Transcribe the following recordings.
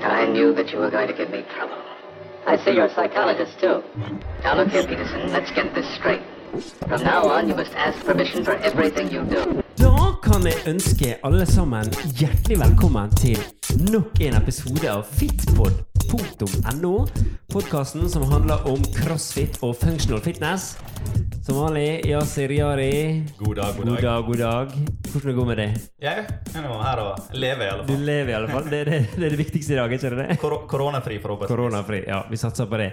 I knew that you were going to give me trouble. I see you're a psychologist, too. Now look here, Peterson, let's get this straight. From now on, you must ask permission for everything you do. Da kan jeg ønske alle sammen hjertelig velkommen til nok en episode av fitpod.no. Podkasten som handler om crossfit og functional fitness. Som vanlig, Yasir Yari. God dag, god God dag. dag, god dag. Hvordan det med deg? Jeg er nå her og lever, i alle fall. Du lever i alle fall. Det er det, det, er det viktigste i dag, ikke det? Kor koronafri, forhåpentligvis. Koronafri. Ja, vi satser på det.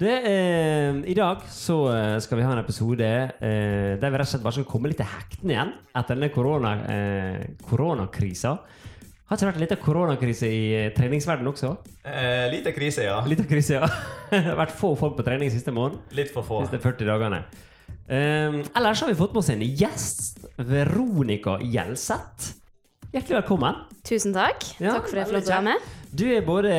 det eh, I dag så eh, skal vi ha en episode eh, der vi rett og slett bare skal komme litt til hektene igjen etter denne korona, eh, koronakrisa. Har ikke det vært en liten koronakrise i eh, treningsverdenen også? Eh, lite krise, ja. Liten krise, ja. det har vært få folk på trening siste måned. Litt for få. Siste 40 dagene. Um, ellers har vi fått med oss en gjest. Veronica Gjelseth. Hjertelig velkommen. Tusen takk. Ja, takk for at jeg å være med. Du er både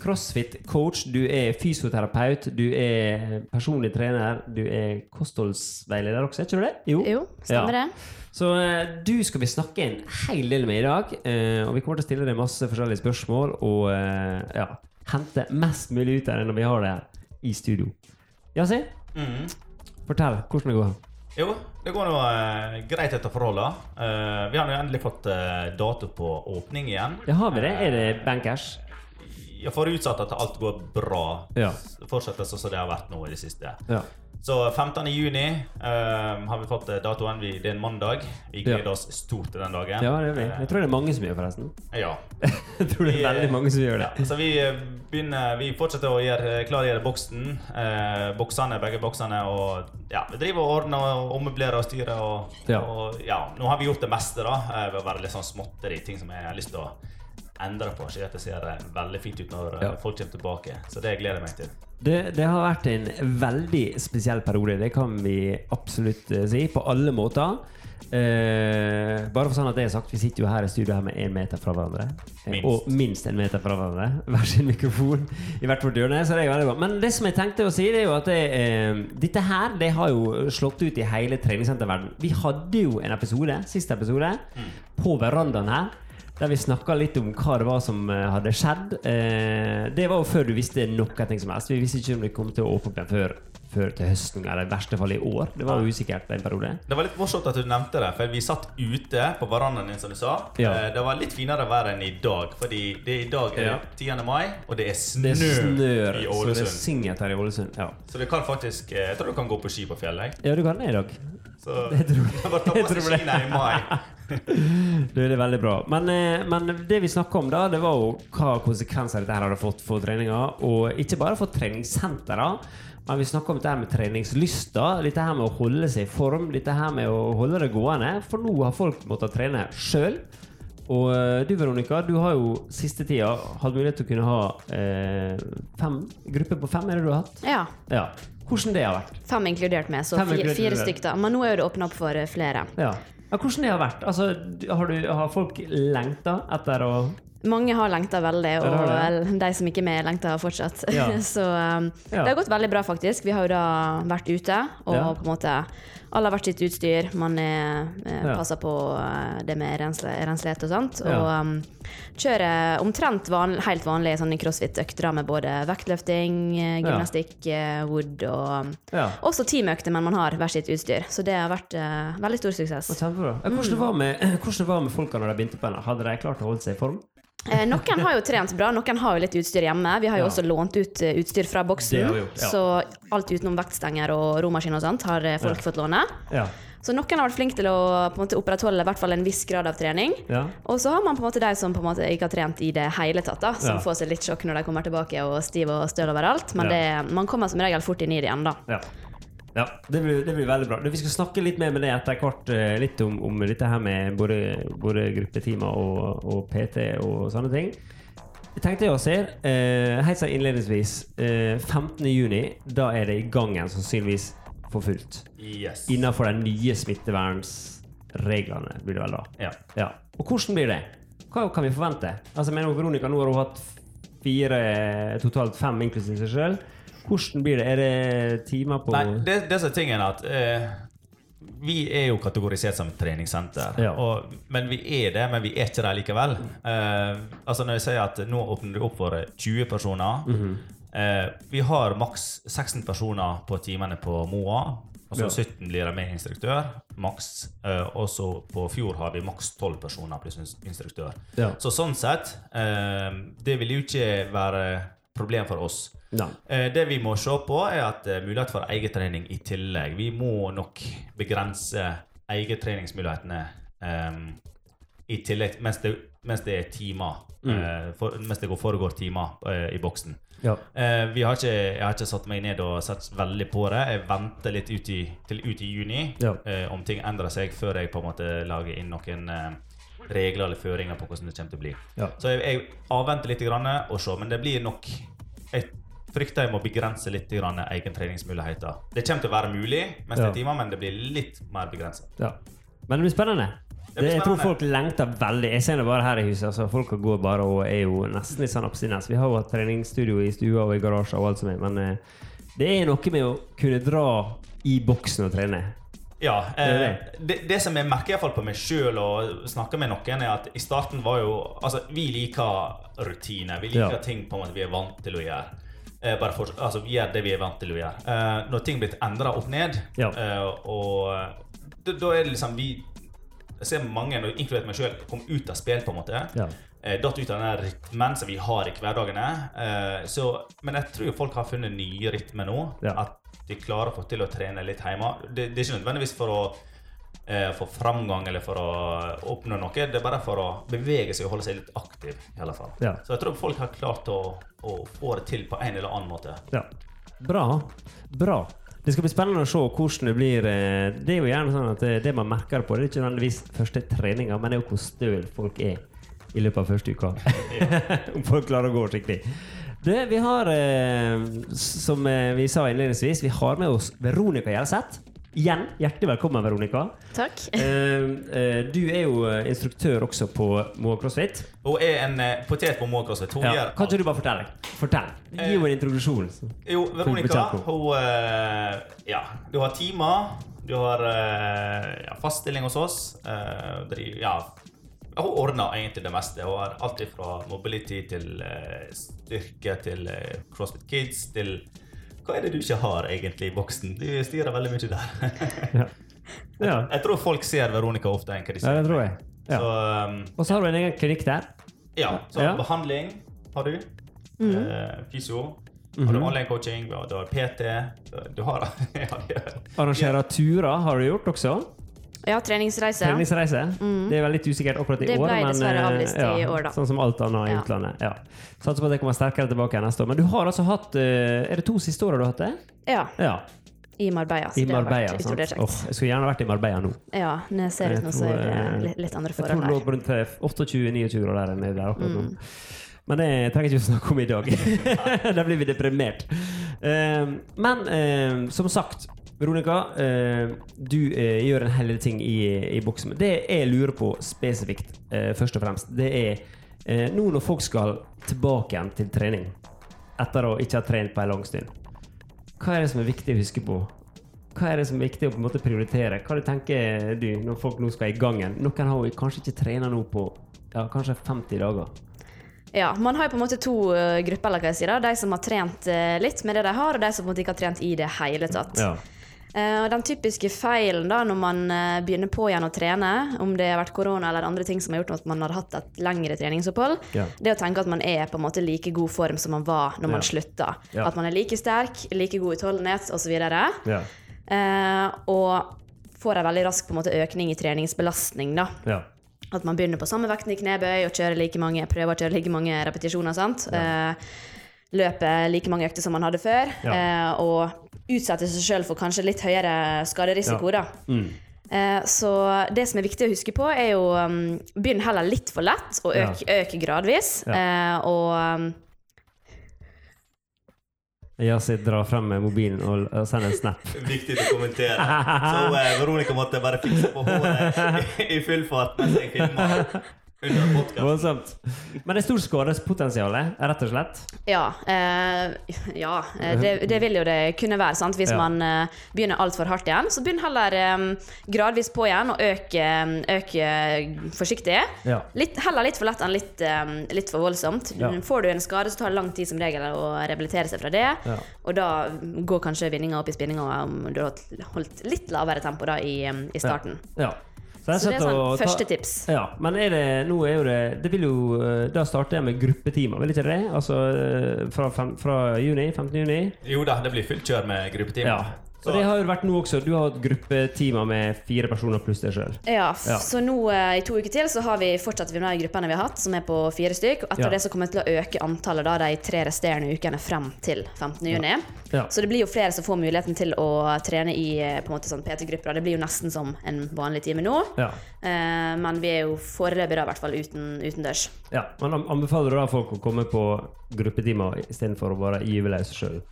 crossfit-coach, du er fysioterapeut, du er personlig trener, du er kostholdsveileder også, er ikke du det? Jo, stemmer Ja. Så eh, du skal vi snakke en hel del med i dag, eh, og vi kommer til å stille deg masse forskjellige spørsmål og eh, ja, hente mest mulig ut av det når vi har det her i studio. Yasi, Mhm. fortell hvordan det går. Jo, det går nå eh, greit etter forholdene. Eh, vi har nå endelig fått eh, dato på åpning igjen. Ja, har vi det? Er det bankers? Jeg får utsatt at alt går bra. Ja. Fortsetter sånn som det har vært nå i det siste. Ja. Så 15. juni um, har vi fått eh, datoen. Vi- Det er en mandag. Vi Ja. gleder oss stort til den dagen. ja, det er vi. Jeg tror det er mange som gjør forresten. Eh, ja. Jeg tror det er Vi, eh, veldig mange som gjør det. Ja, så vi eh, begynner Vi fortsetter å gjøre, klargjøre boksen. Eh, boksene, begge boksene. Og ja, vi driver og ordner og ommøblerer og styrer. Og, Ja. og ja, nå har vi gjort det meste, da. eh, Ved å være litt sånn småtteri. Ting som jeg har lyst til å endre på. Så det ser veldig fint ut når eh, Ja. folk kommer tilbake. Så det gleder jeg meg til. Det, det har vært en veldig spesiell periode, det kan vi absolutt eh, si, på alle måter. Eh, bare for sånn at det er sagt, Vi sitter jo her i studio her med én meter fra hverandre. Eh, Minst. Og minst en meter fra hverandre. Hver sin mikrofon i hvert vårt hjørne. Så det er veldig bra. Men det som jeg tenkte å si, det er jo at det, eh, dette her det har jo slått ut i hele treningssenterverdenen. Vi hadde jo en episode, siste episode, på verandaen her. Der vi snakka litt om hva det var som eh, hadde skjedd. Eh, det var jo før du visste noe som helst. Vi visste ikke om det kom til å åpne opp igjen før, før til høsten, eller i verste fall i år. Det var jo usikkert en periode. Det var litt morsomt at du nevnte det, for vi satt ute på verandaen din, som du sa. Ja. Eh, Det var litt finere vær enn i dag, fordi det er i dag er Ja. 10. mai, og det er snø, Det snør, i så det Ålesund. singet her i Ålesund. Ja. Så du kan faktisk eh, Jeg tror du kan gå på ski på fjellet. ja, du kan det i dag. Så Det tror jeg. Bare ta på seg det. skiene i mai. Det er veldig bra. Men, eh, men det vi snakka om da, det var jo hva konsekvenser dette her hadde fått for treninga. Og ikke bare for treningssentra, men vi snakker om dette her med da. Dette her med å holde seg i form, dette her med å holde det gående. For nå har folk måttet trene sjøl. Og eh, du Veronica, du har jo siste tida hatt mulighet til å kunne ha eh, fem grupper på fem, er det du har hatt? Ja. Ja. Hvordan det har vært? Fem inkludert med, så fire, fire stykker. Men nå er det åpna opp for eh, flere. Ja. ja. Hvordan det har vært? Altså, har, du, har folk lengta etter å Mange har lengta veldig, og det det. vel, de som ikke er med, lengter fortsatt. Ja. så um, Ja. det har gått veldig bra, faktisk. Vi har jo da vært ute, og Ja. på en måte alle har vært sitt utstyr. Man er, eh, Ja. passer på eh, det med rensle, renslighet og sånt. Ja. Og um, kjører omtrent van, helt vanlige sånne crossfit-økter med både vektløfting, eh, gymnastikk, eh, wood og um, Ja. også teamøkter, men man har hvert sitt utstyr. Så det har vært uh, veldig stor suksess. Ja. Ja, Hvordan, det var med, hvordan det var med folka når de begynte på den? Hadde de klart å holde seg i form? Eh, noen har jo trent bra, noen har jo litt utstyr hjemme. Vi har jo Ja. også lånt ut eh, utstyr fra boksen. Gjort, ja. Så alt utenom vektstenger og romaskin og sånt har eh, folk Ja. fått låne. Ja. Så noen har vært flinke til å måte, opprettholde i hvert fall en viss grad av trening. ja. Og så har man på en måte de som måte ikke har trent i det hele tatt, da, som får seg litt sjokk når de kommer tilbake og stiv og støl overalt. Men det, man kommer som regel fort inn i det igjen, da. Ja. Det blir, det blir veldig bra. Vi skal snakke litt mer med det etter hvert. eh, Litt om, om dette her med både, både gruppetimer og, og PT og sånne ting. Jeg tenkte å se, eh, helt sånn innledningsvis, eh, 15. juni, da er det i gang igjen sannsynligvis for fullt. Yes. Innenfor de nye smittevernreglene, blir det vel da. Ja. Ja. Og hvordan blir det? Hva kan vi forvente? Altså, jeg mener Veronica nå har hun hatt fire, totalt fem inklusiv seg sjøl. Hvordan blir det? Er det timer på Nei, det, det som er tingen at eh, vi er jo kategorisert som treningssenter. Ja. Og, men vi er det, men vi er ikke det likevel. Eh, altså Når jeg sier at nå åpner det opp for 20 personer Mhm. eh, Vi har maks 16 personer på timene på MOA. Og så Ja. 17 blir det med instruktør. Maks. Eh, og så på fjor har vi maks 12 personer pluss instruktør. Ja. Så sånn sett eh, Det vil jo ikke være problem for oss. Nei. Eh, Det vi må se på, er at eh, mulighet for egetrening i tillegg. Vi må nok begrense egetreningsmulighetene um, i tillegg, mens det, mens det er timer. eh, for, mens det foregår timer uh, i boksen. Ja. Uh, vi har ikke, jeg har ikke satt meg ned og sett veldig på det. Jeg venter litt ut i, til ut i juni Ja. om ting endrer seg, før jeg på en måte lager inn noen regler eller føringer på hvordan det kommer til å bli. Ja. Så jeg, jeg avventer litt grann og ser, men det blir nok Jeg frykter jeg må begrense litt grann egentreningsmuligheter. Det kommer til å være mulig mens det Ja. er timer, men det blir litt mer begrenset. Ja. Men det blir spennende. Det jeg tror folk lengter veldig. Jeg ser det bare her i huset. Altså, folk går bare og er jo nesten litt sånn abstinens. Vi har jo hatt treningsstudio i stua og i garasje og alt som er, men eh, det er noe med å kunne dra i boksen og trene. Ja, eh, det, det som jeg merker i hvert fall på meg sjøl og snakker med noen, er at i starten var jo Altså, vi liker rutiner. Vi liker Ja. ting på en måte vi er vant til å gjøre. Eh, bare for, altså, vi gjør det vi er vant til å gjøre. Eh, når ting blir endra opp ned, Ja. eh, og da, er det liksom vi Jeg ser mange, inkludert meg sjøl, komme ut av spill, på en måte. Ja. Eh, datt ut av den rytmen som vi har i hverdagene. Eh, så, men jeg tror folk har funnet nye rytmer nå. Ja. At de klarer å få til å trene litt hjemme. Det, det er ikke nødvendigvis for å eh, få framgang eller for å oppnå noe. Det er bare for å bevege seg og holde seg litt aktiv. i alle fall. Ja. Så jeg tror folk har klart å, å få det til på en eller annen måte. Ja. Bra. Bra. Det skal bli spennende å se hvordan det blir. eh, Det er jo gjerne sånn at det, det man merker på, det er ikke nødvendigvis første treninga, men det er jo hvor støl folk er i løpet av første uka. Om folk klarer å gå skikkelig. Det, vi har, eh, som eh, vi sa innledningsvis, vi har med oss Veronica Gjelseth. Igjen, hjertelig velkommen, Veronica. Takk. Eh, eh, du er jo eh, instruktør også på Moa CrossFit. Hun er en eh, potet på Moa CrossFit. Hun Ja. gjør Kan ikke du bare fortelle? Fortell. Gi henne en introduksjon. Jo, Veronica, hun eh, Ja, du har timer. Du har eh, ja, fast stilling hos oss. Eh, driver, ja, hun ordner egentlig det meste. Hun har alt fra mobility til eh, styrke til eh, CrossFit Kids til Hva er det du ikke har egentlig i boksen? Du styrer veldig mye der. Ja. ja. Jeg tror folk ser Veronica ofte enn hva de ser. ja, det tror jeg. Ja. Så, um, Og så har du en egen klinikk der. ja, så Ja. behandling har du. Mm. Eh, fysio. Har du Mhm. online coaching, du har, PT. Du har ja, det er- Arrangerer turer har du gjort også. Ja, treningsreise. Treningsreise. Det er veldig usikkert akkurat i Det år. ble dessverre avlyst ja, i år, da. Sånn som alt annet i Ja. utlandet. Ja. Satser på at det kommer sterkere tilbake neste år. Men du har altså hatt eh, Er det to siste åra du har hatt det? Ja, Ja. i Marbella. Så I det har Marbella. vært Sant? Åh, jeg skulle gjerne vært i Marbella nå. Ja, når jeg ser ut nå, så er det eh, litt, litt andre Jeg tror forhold det lå rundt eh, 28-29 grader der nede der akkurat nå. Mm. Men det trenger ikke å snakke om i dag. da blir vi deprimert. Eh, men eh, som sagt, Veronica, eh, du eh, gjør en hel del ting i, i boksen. Det jeg lurer på spesifikt, eh, først og fremst, det er eh, nå når folk skal tilbake igjen til trening etter å ikke ha trent på en lang stund. Hva er det som er viktig å huske på? Hva er det som er viktig å på en måte prioritere? Hva det tenker du når folk nå skal i gang igjen? Noen har jo kanskje ikke trent nå på ja, kanskje 50 dager. Ja, man har jo på en måte to grupper. De som har trent litt med det de har, og de som ikke har trent i det hele tatt. Ja. Eh, og den typiske feilen da når man eh, begynner på igjen å trene, om det har vært korona eller andre ting som har gjort at man har hatt et lengre treningsopphold, Ja. det å tenke at man er på en måte like god form som man var når man Ja. slutta. Ja. At man er like sterk, like god utholdenhet osv. Ja. Eh, og får en veldig rask på en måte, økning i treningsbelastning. da. At man begynner på samme vekten i knebøy og kjører like mange, prøver å kjøre like mange repetisjoner. sant? Eh, løper like mange økter som man hadde før. Eh, og utsetter seg sjøl for kanskje litt høyere skaderisiko. Ja. da. Mm. Eh, så det som er viktig å huske på, er jo um, Begynn heller litt for lett, og øk, øk gradvis. Eh, og um, Yasid drar frem med mobilen og, sender en snap. Viktig å kommentere. Så eh, Veronica måtte bare fikse på håret i, i full fart mens jeg filma. under. Voldsomt. Men det er stort skadepotensial, rett og slett. Ja, eh, ja eh, det, det vil jo det kunne være. sant? Hvis Ja. man eh, begynner altfor hardt igjen, så begynn heller eh, gradvis på igjen og øk, eh, øk eh, forsiktig. Ja. Litt, heller litt for lett enn litt, eh, litt for voldsomt. Ja. Får du en skade, så tar det lang tid som regel å rehabilitere seg fra det. Ja. Og da går kanskje vinninga opp i spinninga om du har holdt litt lavere tempo da i, eh, i starten. Ja. Jeg Så det er sånn ta- første tips. Ja, men er det, nå er jo det Det vil jo eh, Da starter jeg med gruppetimer, vil ikke det? Altså eh, fra, fem, fra juni? 15. juni? Jo da, det blir fullt kjør med gruppetimer. Ja. Så- det har jo vært nå også. Du har hatt gruppetimer med fire personer pluss deg sjøl. Ja, Ja. så nå eh, i to uker til så har vi fortsatt vi med de gruppene vi har hatt, som er på fire stykk. Og etter Ja. det så kommer vi til å øke antallet da, de tre resterende ukene frem til 15. juni. Ja. Så det blir jo flere som får muligheten til å trene i eh, på en måte sånn PT-grupper. Det blir jo nesten som en vanlig time nå. Ja. Eh, men vi er jo foreløpig da i hvert fall uten, utendørs. ja. Men anbefaler du da folk å komme på gruppetimer istedenfor å være gyve løs sjøl,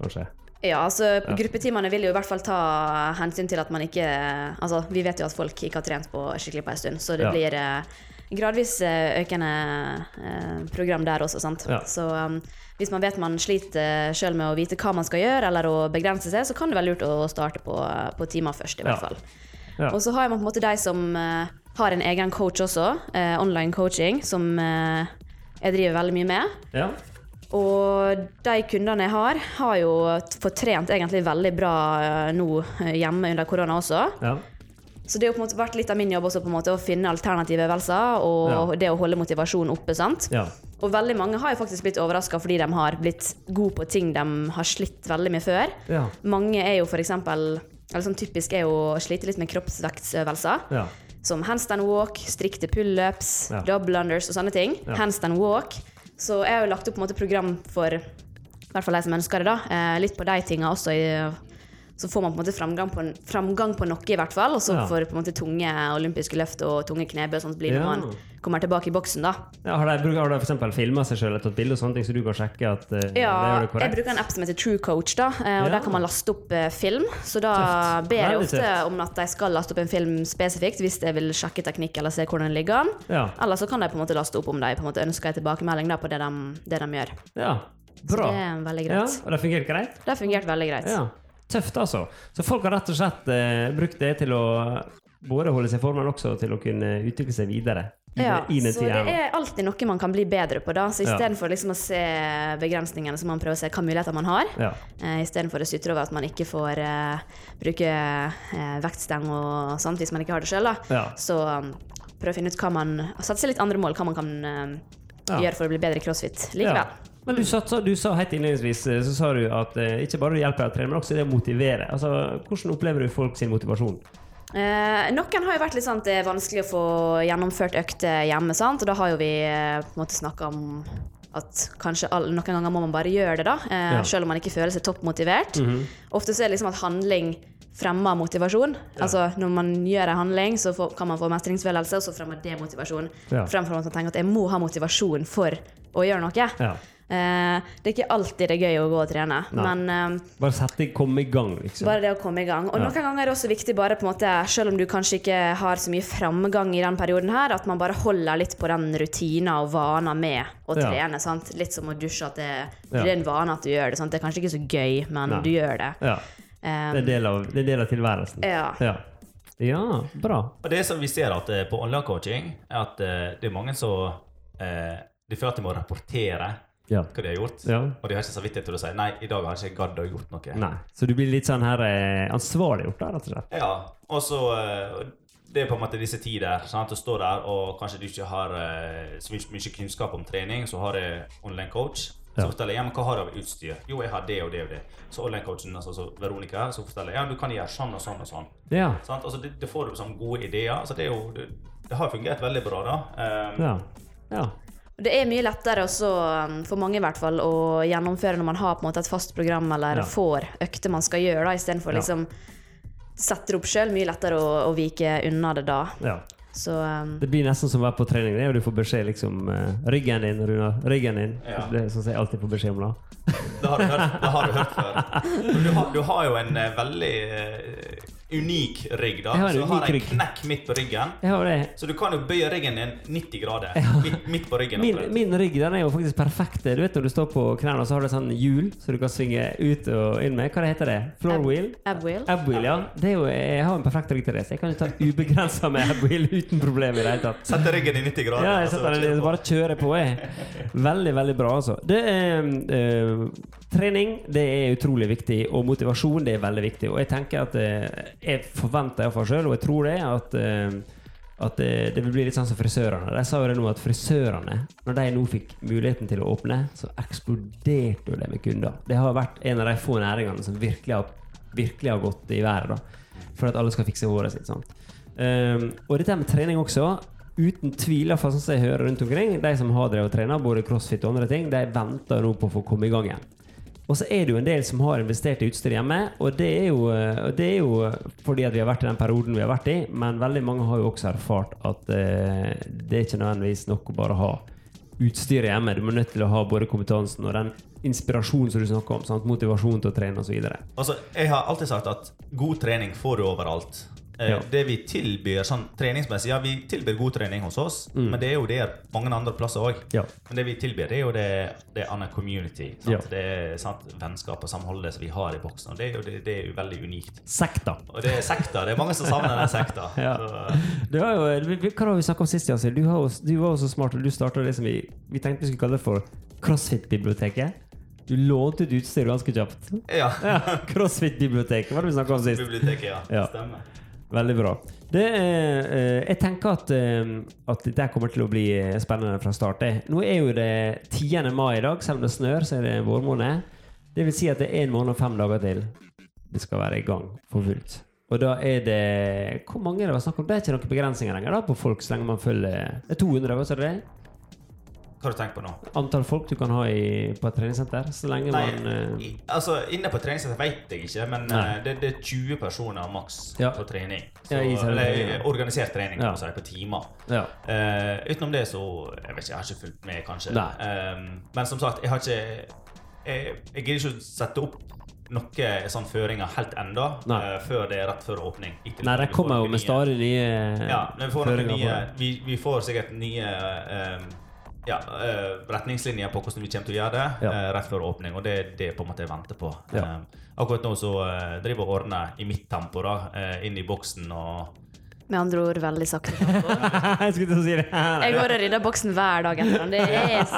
kanskje? Ja, altså Gruppetimene vil jo i hvert fall ta hensyn til at man ikke Altså, vi vet jo at folk ikke har trent på skikkelig på en stund, så det Ja. blir eh, gradvis eh, økende eh, program der også, sant. Ja. Så um, hvis man vet man sliter sjøl med å vite hva man skal gjøre, eller å begrense seg, så kan det være lurt å starte på, på timer først, i Ja. hvert fall. Ja. Og så har man på en måte de som uh, har en egen coach også, uh, online coaching, som uh, jeg driver veldig mye med. Ja. Og de kundene jeg har, har jo fått trent egentlig veldig bra eh, nå eh, hjemme under korona også. ja. Så det har på en måte vært litt av min jobb også på en måte å finne alternative øvelser og Ja. det å holde motivasjonen oppe. sant? ja. Og veldig mange har jo faktisk blitt overraska fordi de har blitt gode på ting de har slitt veldig med før. Ja. Mange er jo for eksempel, eller sånn typisk er jo å slite litt med kroppsvektsøvelser. ja. Som handstand walk, strikte pullups, Ja. double unders og sånne ting. Handstand walk. Så jeg har jo lagt opp program for i hvert fall de som ønsker det. da, eh, Litt på de tinga også. Så får man på en måte framgang på, framgang på noe, i hvert fall. Og så Ja. får på en måte tunge olympiske løft og tunge knebøy og sånt bli når Ja. man kommer tilbake i boksen. da. ja har de, bruk- har de for eksempel filma seg sjøl eller tatt bilde og sånne ting, så du kan sjekke at eh, det gjør det korrekt? jeg bruker en app som heter True Coach, da, eh, og Ja. der kan man laste opp uh, film. Så da Tøft. ber jeg ofte tøft. om at de skal laste opp en film spesifikt hvis jeg vil sjekke teknikk eller se hvordan den ligger an. Ja. Eller så kan de på en måte laste opp om de på en måte ønsker en tilbakemelding da, på det de, det de gjør. ja. Så Bra. det er veldig Ja, greit. og det fungerte greit? Det har fungert veldig greit. Ja. Tøft, altså. Så folk har rett og slett eh, brukt det til å både holde seg i form, men også til å kunne utvikle seg videre. Ja, så det er alltid noe man kan bli bedre på. da, så. Istedenfor liksom å se begrensningene, så må man prøve å se hvilke muligheter man har. Ja. Uh, Istedenfor å sutre over at man ikke får uh, bruke uh, vektstang og sånt hvis man ikke har det sjøl. Ja. Så um, prøv å finne ut hva man Sette seg litt andre mål, hva man kan uh, Ja. gjøre for å bli bedre i crossfit likevel. Ja. Men du sa, du sa helt innledningsvis eh, så sa du at eh, ikke bare det hjelper å trene, men også det å motivere. Altså, Hvordan opplever du folk sin motivasjon? Eh, noen har jo vært litt sånn at det er vanskelig å få gjennomført økter hjemme, sant? og da har jo vi eh, på en måte snakka om at kanskje all, noen ganger må man bare gjøre det, da. Eh, Ja. Selv om man ikke føler seg toppmotivert. Ofte så er det liksom at handling fremmer motivasjon. Altså Når man gjør en handling, så får, kan man få mestringsfølelse, og så fremmer det motivasjon. Ja. Fremfor at man tenker at jeg må ha motivasjon for å gjøre noe. Ja. Eh, det er ikke alltid det er gøy å gå og trene, Nei. men eh, Bare sette komme i gang, liksom. bare det å komme i gang. Og Ja. noen ganger er det også viktig, bare på en måte, selv om du kanskje ikke har så mye framgang i den perioden her, at man bare holder litt på den rutina og vana med å Ja. trene. Sant? Litt som å dusje, at det, det er en vane at du gjør det. Sant? Det er kanskje ikke så gøy, men Nei. du gjør det. Ja. Um, Det er del av, det er del av tilværelsen. ja. Ja. ja, bra. Og det som vi ser at eh, på online coaching, er at eh, det er mange som eh, de føler at de må rapportere Ja. hva de har gjort. Ja. Og de har ikke samvittighet til å si nei, i dag har jeg ikke gadd å gjort noe. Nei. Så du blir litt sånn her eh, ansvarliggjort, da, rett og slett? Ja, og så eh, Det er på en måte disse tider. Sant? Du står der, og kanskje du ikke har eh, så mye, mye kunnskap om trening, så har jeg online coach. Så Ja. forteller jeg ja, men hva har du av utstyr. Jo, jeg har det og det og det. Så online-coachen, altså så Veronica, så forteller jeg ja, du kan gjøre sånn og sånn og sånn. Ja. Sant? Altså, det, det får du sånn gode ideer. Altså, det, jo, det, det har fungert veldig bra, da. Um, Ja. ja. Det er mye lettere også, um, for mange i hvert fall, å gjennomføre når man har på en måte et fast program eller Ja. får økter man skal gjøre, da, istedenfor Ja. liksom sette det opp sjøl. Mye lettere å, å vike unna det da. ja. Så um, Det blir nesten som å være på trening, det, og du får beskjed liksom eh, Ryggen din, Runar. Ryggen din. Ja. Det er sånn som jeg alltid får beskjed om, da. Det har du hørt, det har du hørt før. Du har, du har jo en eh, veldig eh, unik rygg. da Jeg har en Så har jeg en knekk midt på ryggen. Jeg har det. Så du kan jo bøye ryggen din 90 grader. Midt, midt på ryggen. Min, min rygg den er jo faktisk perfekt. Du vet Når du står på knærne, så har du sånn hjul så du kan svinge ut og inn med. Hva heter det? Floor wheel? Ab wheel ja. Det er jo, jeg har en perfekt rygg til det, så jeg kan jo ta ubegrensa med abwheel uten problem i det hele tatt. Sette ryggen i 90 grader. Ja, jeg setter kjøre den, på. bare kjører på. Jeg. Veldig, veldig bra, altså. Det er, eh, trening det er utrolig viktig, og motivasjon det er veldig viktig. Og jeg tenker at eh, jeg forventer iallfall sjøl, og jeg tror det, at eh, at det, det vil bli litt sånn som frisørene. De sa jo det nå at frisørene, når de nå fikk muligheten til å åpne, så eksploderte jo det med kunder. Det har vært en av de få næringene som virkelig har, virkelig har gått i været. da For at alle skal fikse håret sitt. sant? Um, og dette med trening også. Uten tvil, i hvert fall sånn som jeg hører rundt omkring, de som har drevet og trener, både crossfit og andre ting, de venter nå på å få komme i gang igjen. Og så er det jo en del som har investert i utstyr hjemme, og det er jo, det er jo fordi at vi har vært i den perioden vi har vært i, men veldig mange har jo også erfart at eh, det er ikke nødvendigvis nok å bare ha utstyret hjemme. Du må nødt til å ha både kompetansen og den inspirasjonen som du snakker om. Sant? Motivasjon til å trene osv. Altså, jeg har alltid sagt at god trening får du overalt. Eh, Ja. Det vi tilbyr sånn treningsmessig Ja, vi tilbyr god trening hos oss, men det er jo det mange andre plasser òg. Mm. Ja. Men det vi tilbyr, det er jo det, det annet community. Ja. Det er sant? vennskap og samholdet som vi har i boksen. Og det er jo det, det er jo veldig unikt. Sekta. Og det er sekta. Det er mange som savner den sekta. Ja. Du har jo, vi- hva har vi snakket om sist, Yasil? Du, du var jo så smart, og du starta det som vi, vi tenkte vi skulle kalle det for CrossFit-biblioteket. Du lånte ut utstyr ganske kjapt. ja. Ja, CrossFit-biblioteket var det vi snakka om sist. Biblioteket, ja. Ja. Stemmer. Veldig bra. Det, eh, eh, jeg tenker at, eh, at dette kommer til å bli eh, spennende fra start. Nå er jo det 10. mai i dag, selv om det snør, så er det vårmåned. Det vil si at det er en måned og fem dager til det skal være i gang for fullt. Og da er det Hvor mange er det var snakk om? Det er ikke noen begrensninger lenger da på folk så lenge man følger Det er 200, hva sa du det? Har du tenkt på nå? Antall folk du kan ha i, på et treningssenter. Så lenge Nei, man eh, i, altså Inne på treningssenter vet jeg ikke, men eh, det, det er 20 personer maks Ja. på trening. Ja, i eller treningen. organisert trening, Ja. si, på timer. Ja. Uh, utenom det så Jeg vet ikke, jeg har ikke fulgt med, kanskje. Eh, men som sagt, jeg har ikke Jeg, jeg gidder ikke å sette opp noen sånn føringer helt Nei. eh, før det er rett før åpning. Ikke Nei, de kommer jo med stadig nye ja, men vi får, nye, vi, vi får sikkert nye eh, ja, eh, retningslinjer på hvordan vi kommer til å gjøre det Ja. eh, rett før åpning. Og det er det på en måte jeg venter på. Ja. Eh, akkurat nå så driver jeg og ordner i mitt tempo da, inn i boksen. og Med andre ord veldig sakte. jeg skulle til å si det. Jeg går og rydder boksen hver dag etter den. Det er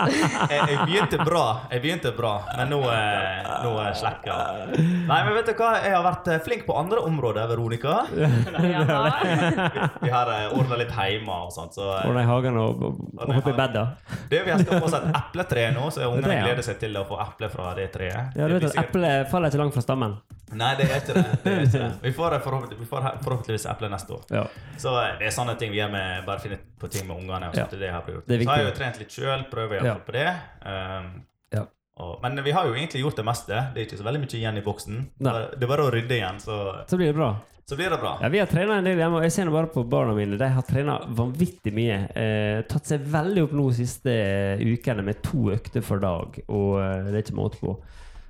jeg, jeg begynte bra, jeg begynte bra, men nå, eh, nå er jeg. Nei, men vet du hva? Jeg har vært eh, flink på andre områder, Veronica. Vi har uh, ordna litt hjemme og sånt. Så ordna i hagen og, og, og hoppe i bedda. det, vi har få oss et epletre nå, så ungene ja. gleder seg til å få eple fra det treet. Ja, du vet at Eple Eplet faller ikke langt fra stammen. Nei, det er ikke det. det, er ikke det. Vi, får, vi får forhåpentligvis eple neste år. Ja. Så eh, det er sånne ting vi gjør med bare finne på ting med ungene. Ja. det har gjort. Det Så har jeg jo trent litt sjøl, prøver iallfall Ja. på det. Um, Ja. og, men vi har jo egentlig gjort det meste. Det er ikke så veldig mye igjen i boksen. Nei. Det er bare å rydde igjen, så, Så blir det bra. så blir det bra. Ja, Vi har trena en del hjemme, og jeg ser nå bare på barna mine. De har trena vanvittig mye. Eh, tatt seg veldig opp nå de siste eh, ukene med to økter for dag. Og eh, det er ikke måte på.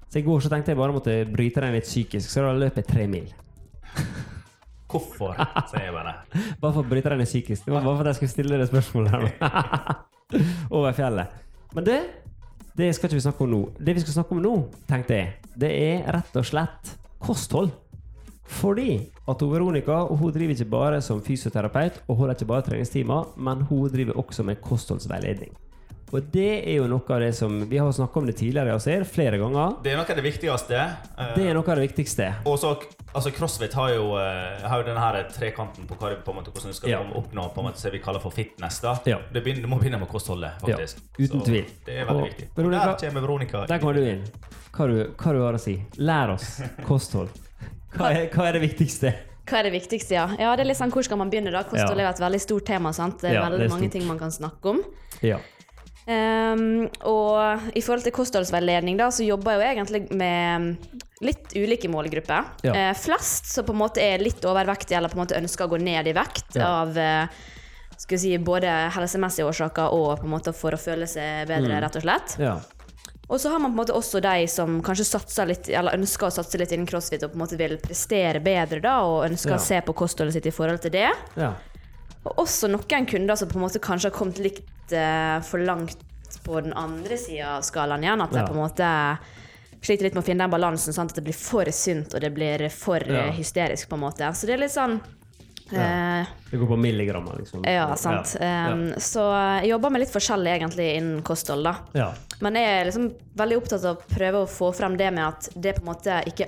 Så i går så tenkte jeg bare måtte bryte den litt psykisk, så da løp jeg tre mil. Hvorfor, sier jeg bare. Bare for å bryte deg ned psykisk. Det var bare for at jeg skulle stille det spørsmålet her nå. Over fjellet. Men det, det skal ikke vi snakke om nå. Det vi skal snakke om nå, tenkte jeg, det er rett og slett kosthold. Fordi at Veronica hun driver ikke bare som fysioterapeut og holder ikke bare treningstimer, men hun driver også med kostholdsveiledning. Og det er jo noe av det som Vi har snakka om det tidligere, ser, flere ganger. Det er noe av det viktigste. eh, Det er noe av det viktigste. Og så, altså CrossFit har jo, eh, har jo denne her trekanten på hva på en måte, hvordan du skal Ja. oppnå på en måte, det vi kaller for fitness. da. Ja. Det begynner, du må begynne med kostholdet, faktisk. Ja, uten Så tvil. Det er veldig Og viktig. Veronica- Der kommer Veronica. Der kommer du inn. Hva du, hva du har å si. Lær oss kosthold. Hva er, hva er det viktigste? Hva er det viktigste, ja? Ja, det er litt sånn, Hvor skal man begynne? da? Kosthold Ja. er jo et veldig stort tema. sant? Det er Ja, veldig det er mange stort. ting man kan snakke om. Ja. Ehm, og i forhold til kostholdsveiledning da, så jobber jeg jo egentlig med litt ulike målgrupper. Ja. Uh, flest som på en måte er litt overvektige eller på en måte ønsker å gå ned i vekt Ja. av uh, skal vi si, både helsemessige årsaker og på en måte for å føle seg bedre, Mm. rett og slett. ja. Og så har man på en måte også de som kanskje satser litt, eller ønsker å satse litt innen crossfit og på en måte vil prestere bedre da, og ønsker Ja. å se på kostholdet sitt i forhold til det. Ja. Og også noen kunder som på en måte kanskje har kommet litt for langt på den andre sida av skalaen igjen. At jeg Ja. på en måte sliter litt med å finne den balansen. Sant? At det blir for sunt og det blir for Ja. eh, hysterisk, på en måte. Så det er litt sånn ja. Det går på milligrammer, liksom. Ja, sant. Ja. Um, så jeg jobber med litt forskjellig egentlig innen kosthold, da. ja. Men jeg er liksom veldig opptatt av å prøve å få frem det med at det på en måte ikke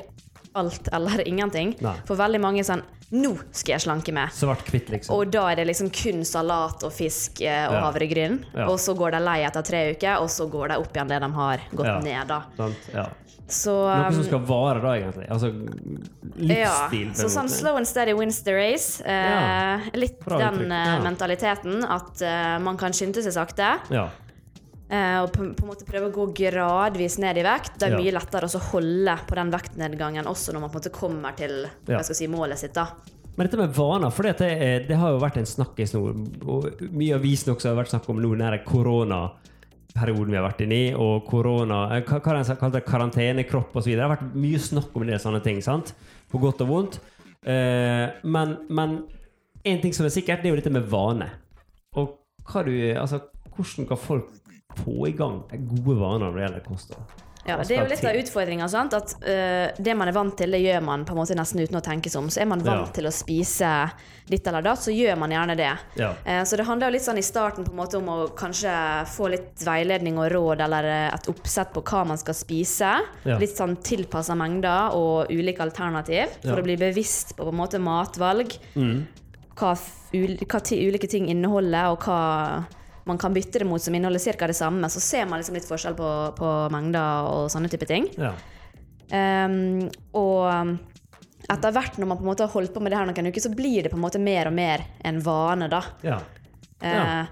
alt eller ingenting. Nei. For veldig mange er sånn Nå skal jeg slanke meg. Svart-hvitt, liksom. Og da er det liksom kun salat og fisk eh, og Ja. havregryn. Ja. Og så går de lei etter tre uker, og så går de opp igjen det de har gått Ja. ned, da. Sant? Ja. Så Noe som um, skal vare, da, egentlig. Altså livsstil. Ja, så sånn slow and steady wins the race. Eh. Litt Bra den eh, mentaliteten at uh, man kan skynde seg sakte. Ja. Eh, og på, på en måte prøve å gå gradvis ned i vekt. Det er Ja. mye lettere å holde på den vektnedgangen også når man på en måte kommer til Ja. si, målet sitt. da. Men dette med vaner, for det, det har jo vært en snakkis nå, og mye av avisen også har vært snakk om nå, den koronaperioden vi har vært inne i, og korona eh, Hva hva har de kalt det? Karantenekropp osv. Det har vært mye snakk om det, sånne ting. sant? På godt og vondt. Eh, men, men en ting som er sikkert, det er jo dette med vane. Og hva du, altså, hvordan kan folk få i gang gode vaner når det gjelder kosthold? Ja, det er jo litt av utfordringa. At uh, Det man er vant til, det gjør man på en måte nesten uten å tenke seg om. Så er man vant Ja. til å spise ditt eller datt, så gjør man gjerne det. Ja. Uh, Så det handler jo litt sånn i starten på en måte om å kanskje få litt veiledning og råd eller eh, et oppsett på hva man skal spise. Ja. Litt sånn tilpassa mengder og ulike alternativ for å bli bevisst på på en måte matvalg. Mm. Hva, hva ulike ting inneholder, og hva man kan bytte det mot som inneholder ca. det samme. Så ser man liksom litt forskjell på, på mengder og sånne type ting. Ja. Um, og etter hvert når man på en måte har holdt på med det her noen uker, så blir det på en måte mer og mer en vane, da. ja. Ja. Ja.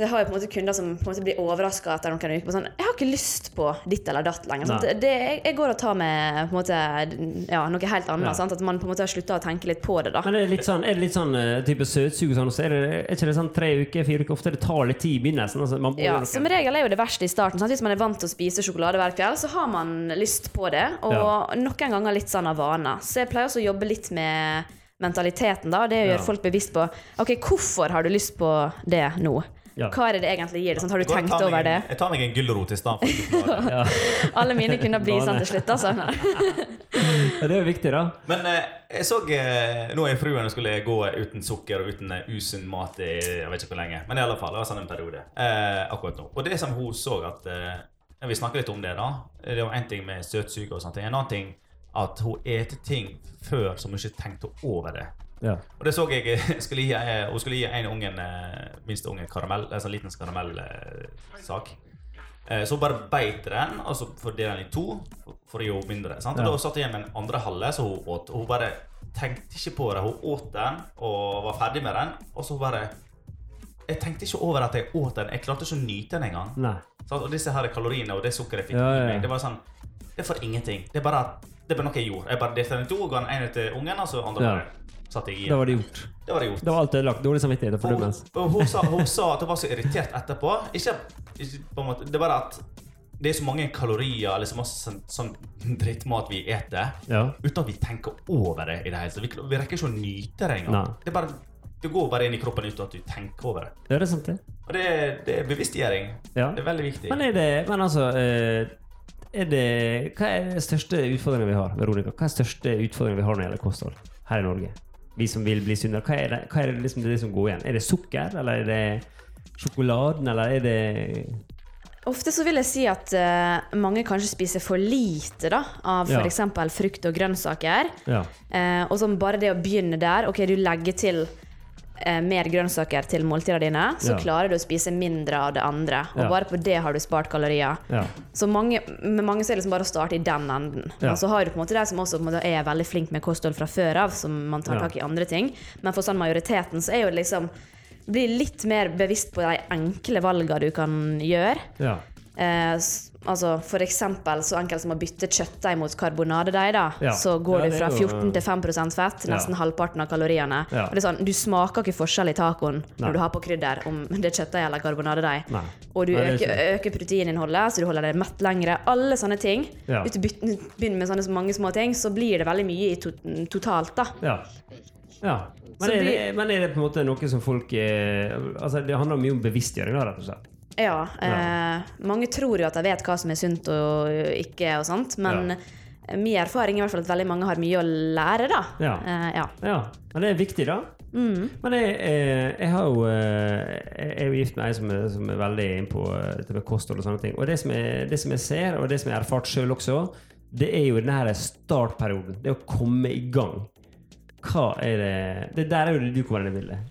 Det har jo på en måte kunder som på en måte blir overraska etter noen uker. på Sånn, 'Jeg har ikke lyst på ditt eller datt lenger.' Det, jeg, går og tar med på en måte, ja, noe helt annet. Ja. At man på en måte har slutta å tenke litt på det. da Men er det litt sånn, er det litt sånn eh, type søtsug sånn, så er det er ikke det sånn tre uker, fire uker? Ofte det tar litt tid i begynnelsen. Altså, man Ja, Som regel er jo det verste i starten. Sant? Hvis man er vant til å spise sjokolade hver kveld, så har man lyst på det. Og Ja. noen ganger litt sånn av vane. Så jeg pleier også å jobbe litt med mentaliteten. da Det å gjøre folk bevisst på Ok, hvorfor har du lyst på det nå? Ja. Hva er det det egentlig gir Sånn, Har du tenkt meg over en- det? Jeg tar meg en gulrot i stedet for ja. Alle mine kunne bli sånn til slutt, altså. det er jo viktig, da. Men eh, jeg så eh, Nå er fruen skulle gå uten sukker og uten eh, usunn mat i jeg vet ikke hvor lenge. Men i alle fall, det var sånn en periode eh, akkurat nå. Og det som hun så at eh, Vi snakker litt om det, da. Det var én ting med søtsuge og sånne ting. En annen ting at hun eter ting før som hun ikke tenkte over det. Ja. Og det så jeg jeg skulle gi, eh, Hun skulle gi en ungen, eh, minste ungen karamell, en sånn liten karamellsak. Eh, Så hun bare beit den, og så fordelte den i to for- å gjøre henne mindre. Sant? Og Ja. Da satt jeg igjen med en andre halve så hun åt. Og hun bare tenkte ikke på det. Hun åt den og var ferdig med den. Og så bare Jeg tenkte ikke over at jeg åt den. Jeg klarte ikke å nyte den engang. Og disse her kaloriene og det sukkeret jeg fikk Ja, ja, det var sånn Det er for ingenting. Det er bare, det er bare noe jeg gjorde. Jeg bare delte den i to, ga den ene til ungen, og så andre Ja. Satte jeg i. Da var det gjort. Det var det gjort. Det var alt ødelagt. Dårlig samvittighet og Og hun, hun, sa, hun sa at hun var så irritert etterpå. Ikke, ikke på en måte, Det bare at det er så mange kalorier eller så masse sånn, sånn drittmat vi eter, Ja. uten at vi tenker over det i det hele tatt. Vi, vi rekker ikke å nyte det engang. Det, bare, det går bare inn i kroppen uten at du tenker over det. Det er sant, det. Og det, det er bevisstgjøring. Ja. Det er veldig viktig. Men er det Men altså eh, er det, Hva er den største utfordringen vi har, Veronica? Hva er den største utfordringen vi har når det gjelder kosthold her i Norge? Vi som vil bli sunnere. Hva er det, hva er det, liksom det som går igjen? Er det sukker, eller er det sjokoladen, eller er det Ofte så vil jeg si at uh, mange kanskje spiser for lite da, av Ja. f.eks. frukt og grønnsaker. Ja. Uh, og så bare det å begynne der Ok, du legger til eh, mer grønnsaker til måltidene dine, så Ja. klarer du å spise mindre av det andre. Og Ja. bare på det har du spart kalorier. ja. Så mange, med mange så er det liksom bare å starte i den enden. Og så har du på en måte de som også måte er veldig flink med kosthold fra før av, som man tar tak i andre ting. Men for sånn majoriteten så er jo liksom Bli litt mer bevisst på de enkle valgene du kan gjøre. ja. Eh, altså for eksempel så enkelt som å bytte kjøttdeig mot karbonadedeig, da. Ja. Så går Ja, er fra 14 til 5% fett, Ja. nesten halvparten av kaloriene. Ja. Og det er sånn, Du smaker ikke forskjell i tacoen Nei. når du har på krydder, om det er kjøttdeig eller karbonadedeig. Og du Nei, er øker, øker proteininnholdet, så du holder deg mett lengre. Alle sånne ting. Ja. Hvis du begynner med sånne mange små ting, så blir det veldig mye i to totalt, da. Ja. ja. Men, er det, men er det på en måte noe som folk er, Altså Det handler mye om bevisstgjøring, da, rett og slett. Ja. Eh, mange tror jo at de vet hva som er sunt og ikke, og sånt, men min erfaring er i hvert fall at veldig mange har mye å lære, da. Ja. Eh, ja. Ja, Men det er viktig, da. Mm. Men jeg, jeg, jeg har jo eh, Jeg er jo gift med ei som, som er veldig innpå på dette med kosthold og sånne ting. Og det som, jeg, det som jeg ser, og det som jeg har erfart sjøl også, det er jo den her startperioden. Det å komme i gang. Hva er det Det der er jo det du kommer inn i bildet.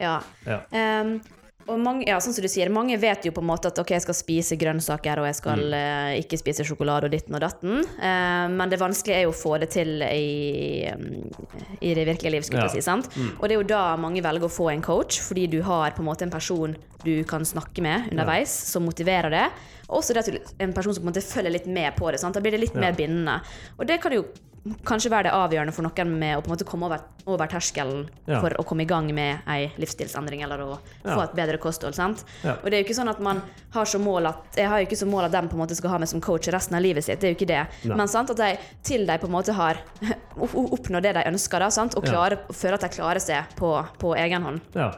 ja. Ja. Ehm, og mange, ja, sånn som du sier, mange vet jo på en måte at ok, jeg skal spise grønnsaker og jeg skal Mm. uh, ikke spise sjokolade og ditten og datten. Uh, men det vanskelige er jo å få det til i, um, i det virkelige liv. skulle Ja. Mm. si, sant? Og det er jo da mange velger å få en coach, fordi du har på en måte en person du kan snakke med underveis, som motiverer det. Og også det at du, en person som på en måte følger litt med på det. Sant? Da blir det litt Ja. mer bindende. Og det kan jo kanskje være det avgjørende for noen med å på en måte komme over, over terskelen Ja. for å komme i gang med ei livsstilsendring eller å Ja. få et bedre kosthold. sant? Ja. Og det er jo ikke sånn at man har som mål at Jeg har jo ikke som mål at de på en måte skal ha meg som coach resten av livet sitt. Det er jo ikke det. Nei. Men sant, at de, til de på en måte har oppnådd det de ønsker, da, sant? og Ja. klarer, føler at de klarer seg på, på egen hånd. Ja.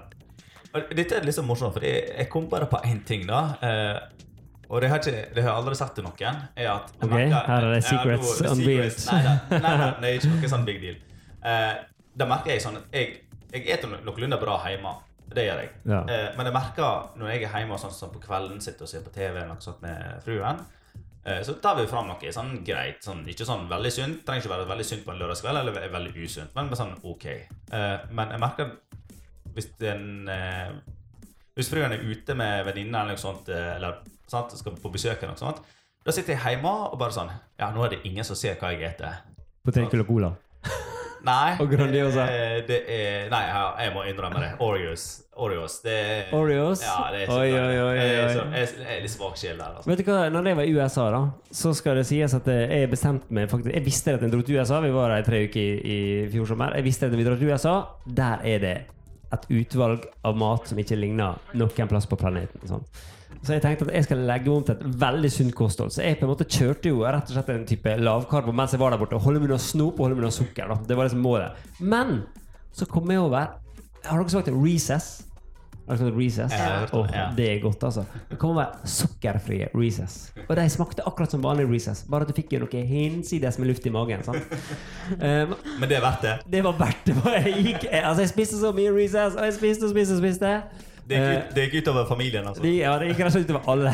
Dette er litt liksom morsomt, for jeg, jeg kom bare på én ting, da. Eh, og det har, ikke, det har jeg aldri sagt til noen. er at Ok, merker- her er det secrets det er unveiled. Nei, nei, nei, nei, det er ikke noe sånn big deal. Eh, da merker jeg sånn at jeg, jeg eter noenlunde bra hjemme. Det gjør jeg. Ja. Eh, men jeg merker når jeg er hjemme sånn som på kvelden, sitter og ser på TV eller noe sånt med fruen, eh, så tar vi fram noe sånn greit. Sånn, ikke sånn veldig sunt. Trenger ikke være veldig sunt på en lørdagskveld, eller ve- veldig usunt, men sånn OK. Eh, men jeg merker hvis den eh, Hvis fruen er ute med venninner eller noe sånt, eh, eller sant, skal på besøk, eller noe sånt, da sitter jeg hjemme og bare sånn Ja, nå er det ingen som ser hva jeg spiser. Potetgull og cola. Nei. Og Grandiosa. Det, det er Nei, jeg, må innrømme det. Oreos. Oreos. Det Oreos? Ja, det er så Oi, oi, oi, oi. jeg, er litt svak sjel der, altså. Vet du hva, når jeg var i USA, da, så skal det sies at eh, jeg bestemte meg faktisk Jeg visste at jeg dro til USA. Vi var der i tre uker i, i fjor sommer. Jeg visste at vi dro til USA. Der er det et utvalg av mat som ikke ligner noen plass på planeten. Sånn. Så jeg tenkte at jeg skal legge om til et veldig sunt kosthold. Så jeg på en måte kjørte jo rett og slett en type lavkarbo mens jeg var der borte. Holde meg unna snop og holde meg unna sukker. Da. Det var liksom målet. Men så kom jeg over Har dere smakt Recess? Recess? Åh, det, ja. det er godt, altså. Det kommer å være sukkerfrie Recess. Og de smakte akkurat som vanlig Recess, bare at du fikk jo noe hinsides med luft i magen. Um, Men det er verdt det. det var verdt det. Jeg, gikk, altså, jeg spiste så mye Recess, og jeg spiste og spiste og spiste. Det gikk, Eh, ut, det gikk utover familien, altså. de, ja, det gikk slett utover alle.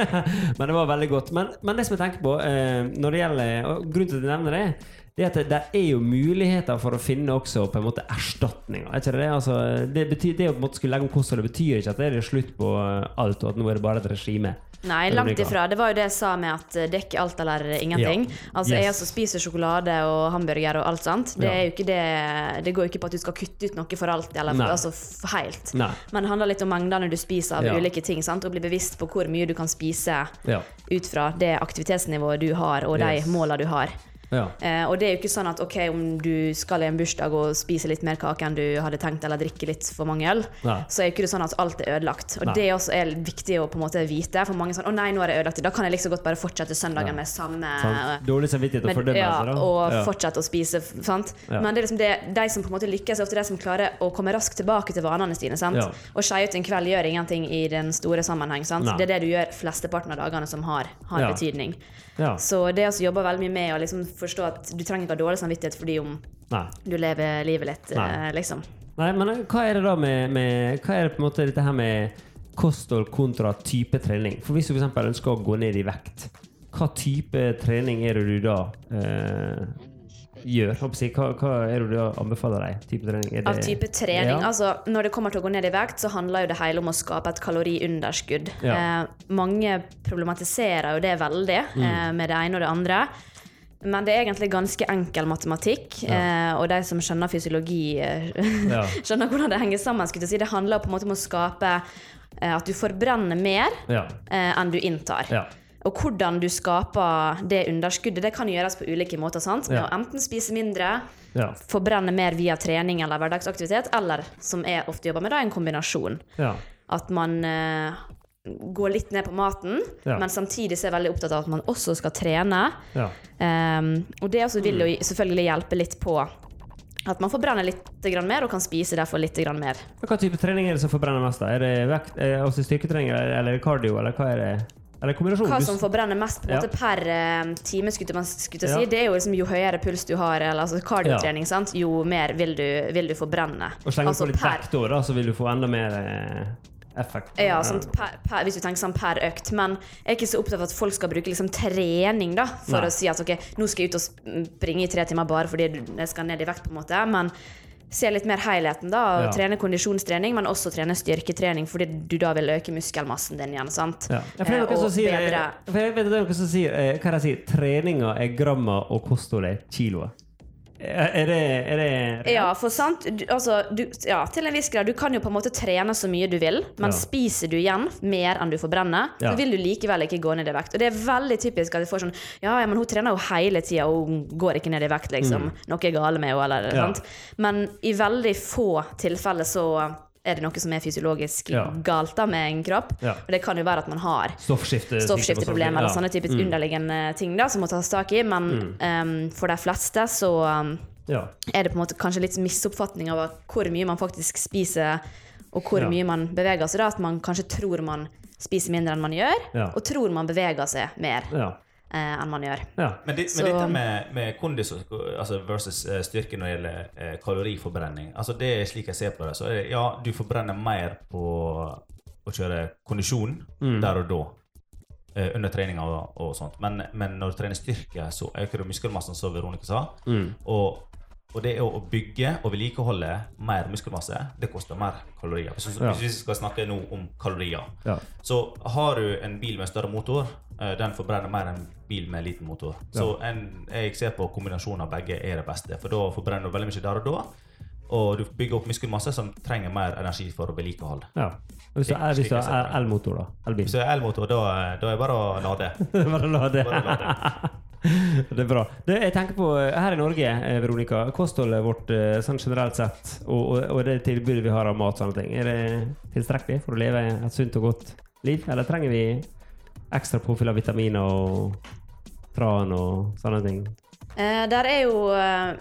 men det var veldig godt. Men, men det som jeg tenker på eh, når det gjelder og Grunnen til at jeg nevner det, det at det, det er jo muligheter for å finne også på en måte erstatninger. Er ikke det? Altså, det, betyr, det å på en måte skulle legge om kostholdet betyr ikke at det er slutt på eh, alt, og at nå er det bare et regime. Nei, langt ifra. Det var jo det jeg sa med at dekk det er alt eller ingenting. Ja. Altså, Jeg Yes. som spiser sjokolade og hamburger og alt sånt, det, Ja. det, det går jo ikke på at du skal kutte ut noe for alltid, eller for, altså helt. Nei. Men det handler litt om mengdene du spiser av Ja. ulike ting, sant? og bli bevisst på hvor mye du kan spise ut fra det aktivitetsnivået du har, og de Yes. målene du har. Ja. Eh, og det er jo ikke sånn at ok, om du skal i en bursdag og spise litt mer kake enn du hadde tenkt, eller drikke litt for mange øl, Nei. så er jo ikke det sånn at alt er ødelagt. Og Nei. det også er viktig å på en måte vite. For mange er sånn å nei, nå er det ødelagt. Da kan jeg liksom godt bare fortsette søndagen Ja. med samme Sant? Dårlig samvittighet og fordømme fordømmelse, ja, da. og Ja. fortsette å spise. Sant? Ja. Men det er liksom det, de som på en måte lykkes, er ofte de som klarer å komme raskt tilbake til vanene sine. Sant? Ja. Og skeie ut en kveld gjør ingenting i den store sammenheng. Sant? Nei. Det er det du gjør flesteparten av dagene som har, har betydning. Ja. Så det å jobbe veldig mye med å liksom forstå at du trenger ikke ha dårlig samvittighet fordi om Nei. du lever livet litt, Nei. eh, liksom. Nei, men hva er det da med, med Hva er det på en måte dette her med kosthold kontra type trening? For hvis du f.eks. ønsker å gå ned i vekt, hva type trening er det du da eh, gjør? Hva, hva er det du anbefaler deg? Type trening? Det, Av type trening. Ja. Altså, når det kommer til å gå ned i vekt, så handler jo det hele om å skape et kaloriunderskudd. Ja. Eh, mange problematiserer jo det veldig Mm. eh, med det ene og det andre. Men det er egentlig ganske enkel matematikk, eh, og de som skjønner fysiologi, eh, Ja. skjønner hvordan det henger sammen. si. Det handler på en måte om å skape eh, at du forbrenner mer Ja. eh, enn du inntar. Og hvordan du skaper det underskuddet, det kan gjøres på ulike måter. sant? Med Ja. å enten spise mindre, Ja. forbrenne mer via trening eller hverdagsaktivitet, eller som jeg ofte jobber med, da, en kombinasjon. ja. At man uh, går litt ned på maten, men samtidig er jeg veldig opptatt av at man også skal trene. ja. Ehm, og det også vil jo Mm. selvfølgelig hjelpe litt på at man forbrenner litt mer og kan spise derfor litt mer. Hva type trening er det som forbrenner mest? da? Er det vekt, er det styrketrening eller eller cardio, eller hva er det? Hva Du- som forbrenner mest på Ja. måte per eh, time, skulle man skulle si, Ja. det er jo liksom jo høyere puls du har, eller altså kardiotrening, ja. jo mer vil du, vil du forbrenne. Og slenger Altså på litt per- da, så vil du få enda mer eh, effekt. Ja, sånn per, per, hvis du tenker sånn per økt. Men jeg er ikke så opptatt av at folk skal bruke liksom trening da, for Nei. å si at ok, nå skal jeg ut og springe i tre timer bare fordi du- jeg skal ned i vekt, på en måte. Men se litt mer helheten, da. Og Ja. Trene kondisjonstrening, men også trene styrketrening, fordi du da vil øke muskelmassen din igjen. sant? Ja. Ja, for det er Eh, noen som sier, bedre for jeg vet det er noen som sier eh, Hva jeg sier Treninga er grammer, og kostholdet er kiloer. Er det, er det Ja, for sant du, altså, du, ja, Til en viss grad. Du kan jo på en måte trene så mye du vil, men Ja. spiser du igjen mer enn du forbrenner, Ja. så vil du likevel ikke gå ned i vekt. Og det er veldig typisk at du får sånn Ja, men hun trener jo hele tida, og hun går ikke ned i vekt, liksom. Noe er gale med henne, eller Mm. Ja. sant. Men i veldig få tilfeller så er det noe som er fysiologisk Ja. galt da med en kropp. Ja. Og det kan jo være at man har Stoffskifte, stoffskifteproblemer eller sånne typisk underliggende ting da, som må tas tak i. Men Mm. um, for de fleste så um, Ja. er det på en måte kanskje litt misoppfatning av hvor mye man faktisk spiser, og hvor Ja. mye man beveger seg. da, At man kanskje tror man spiser mindre enn man gjør, Ja. og tror man beveger seg mer Ja. Eh, enn man gjør. ja. Men, det, men dette med, med kondis altså versus eh, styrke når det gjelder eh, kaloriforbrenning altså det er slik jeg ser på det. Så det, ja, du forbrenner mer på å kjøre kondisjon Mm. der og da. eh, under treninga og, og sånt. Men, men når du trener styrke, så øker du muskelmassen, som Veronica sa. Mm. Og, og det å bygge og vedlikeholde mer muskelmasse, det koster mer kalorier. Hvis, Ja. hvis vi skal snakke nå om kalorier, Ja. så har du en bil med større motor, eh, den forbrenner mer enn en bil med liten motor. Så en, jeg ser på kombinasjonen av begge er det beste, for da forbrenner du veldig mye der og da. Og du bygger opp muskelmasse som trenger mer energi for å vedlikeholde. ja. Hvis du er, hvis ser er elmotor, da? Elbil? Hvis du er elmotor, da, da er det bare å lade. Bare lade. Bare lade. Det er bra. Det, jeg tenker på, eh, Her i Norge, eh, Veronica, kostholdet vårt eh, sånn generelt sett, og, og, og det tilbudet vi har av mat, og sånne ting, er det tilstrekkelig for å leve et sunt og godt liv? Eller trenger vi ekstra påfyll av vitaminer og tran og sånne ting? Eh, der er jo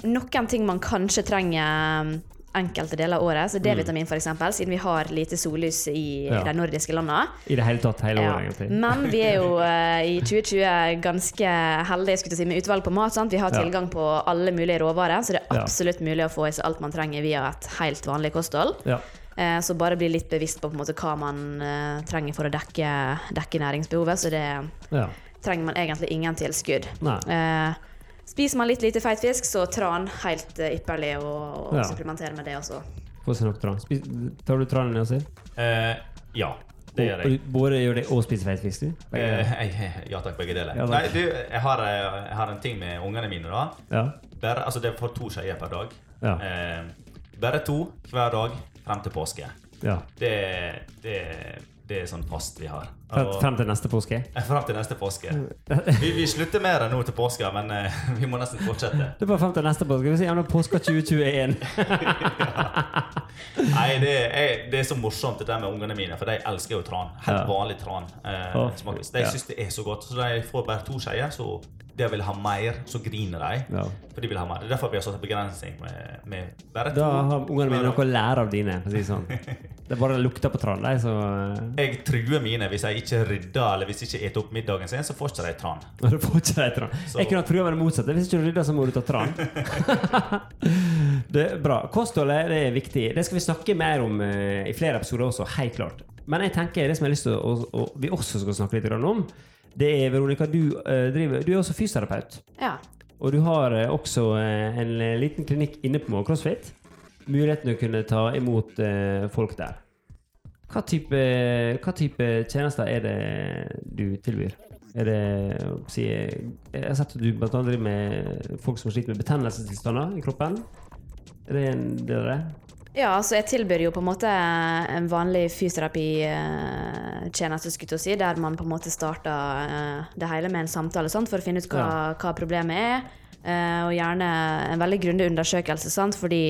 noen ting man kanskje trenger enkelte deler av året. Så D-vitamin, for eksempel, siden vi har lite sollys i Mm. Ja. de nordiske landene. I det hele tatt hele Ja. året, egentlig. Men vi er jo uh, i 2020 ganske heldige skulle si, med utvalg på mat. Sant? Vi har Ja. tilgang på alle mulige råvarer, så det er Ja. absolutt mulig å få i seg alt man trenger via et helt vanlig kosthold. Ja. Eh, Så bare bli litt bevisst på, på måte, hva man uh, trenger for å dekke, dekke næringsbehovet. Så det ja. trenger man egentlig ingen tilskudd. Nei. Spiser man litt lite feit fisk, så tran helt eh, ypperlig å Ja. supplementere med det også. Få seg nok tran. Spis, tar du tranen, Nasir? Eh, ja, det gjør jeg. Både gjør det og spiser feit fisk, du? Eh, jeg- ja takk, begge deler. Ja, takk. Nei, du, jeg har, eh, jeg har en ting med ungene mine. da. Ja. Bare, altså Det er for to skeier per dag. Ja. Eh, bare to hver dag frem til påske. ja. Det, det, det er sånn fast vi har. Frem, til neste påske? Eh, Frem til neste påske. Vi, vi slutter mer enn nå til påske, men eh, vi må nesten fortsette. Det er bare frem til neste påske. Vi sier gjerne påska 2021. Nei, det er, det er så morsomt det der med ungene mine, for de elsker jo tran. Helt Ja. vanlig tran. Eh, Å, de ja. syns det er så godt. Så de får bare to skeier, så de vil ha mer, så griner de. Ja. For de vil ha mer. Det er derfor vi har satt en begrensning med, med bare to. Da har ungene mine noe å lære av dine. Si det sånn. Det er bare det lukter på tran, de, så Jeg truer mine hvis jeg ikke rydder eller hvis jeg ikke spiser opp middagen sin, så får ikke de tran. Når du får ikke de tran. Så- Jeg kunne hatt programmet motsatt. Hvis ikke du rydder, så må du ta tran. det er bra. Kostholdet det er viktig. Det skal vi snakke mer om eh, i flere episoder også, helt klart. Men jeg tenker det som jeg har lyst til å, å, å, vi også skal snakke litt om, det er Veronica, du, eh, driver, du er også fysioterapeut. Ja. Og du har eh, også en liten klinikk inne på CrossFit. Muligheten å kunne ta imot folk der. Hva type, hva type tjenester er det du tilbyr? Er det Jeg har sett at du bl.a. driver med folk som sliter med betennelsestilstander i kroppen. Er det en del av det? Ja, altså jeg tilbyr jo på en måte en vanlig fysioterapitjeneste, skulle jeg si, der man på en måte starter eh, det hele med en samtale sant, for å finne ut hva, hva problemet er. eh, Og gjerne en veldig grundig undersøkelse, sant, fordi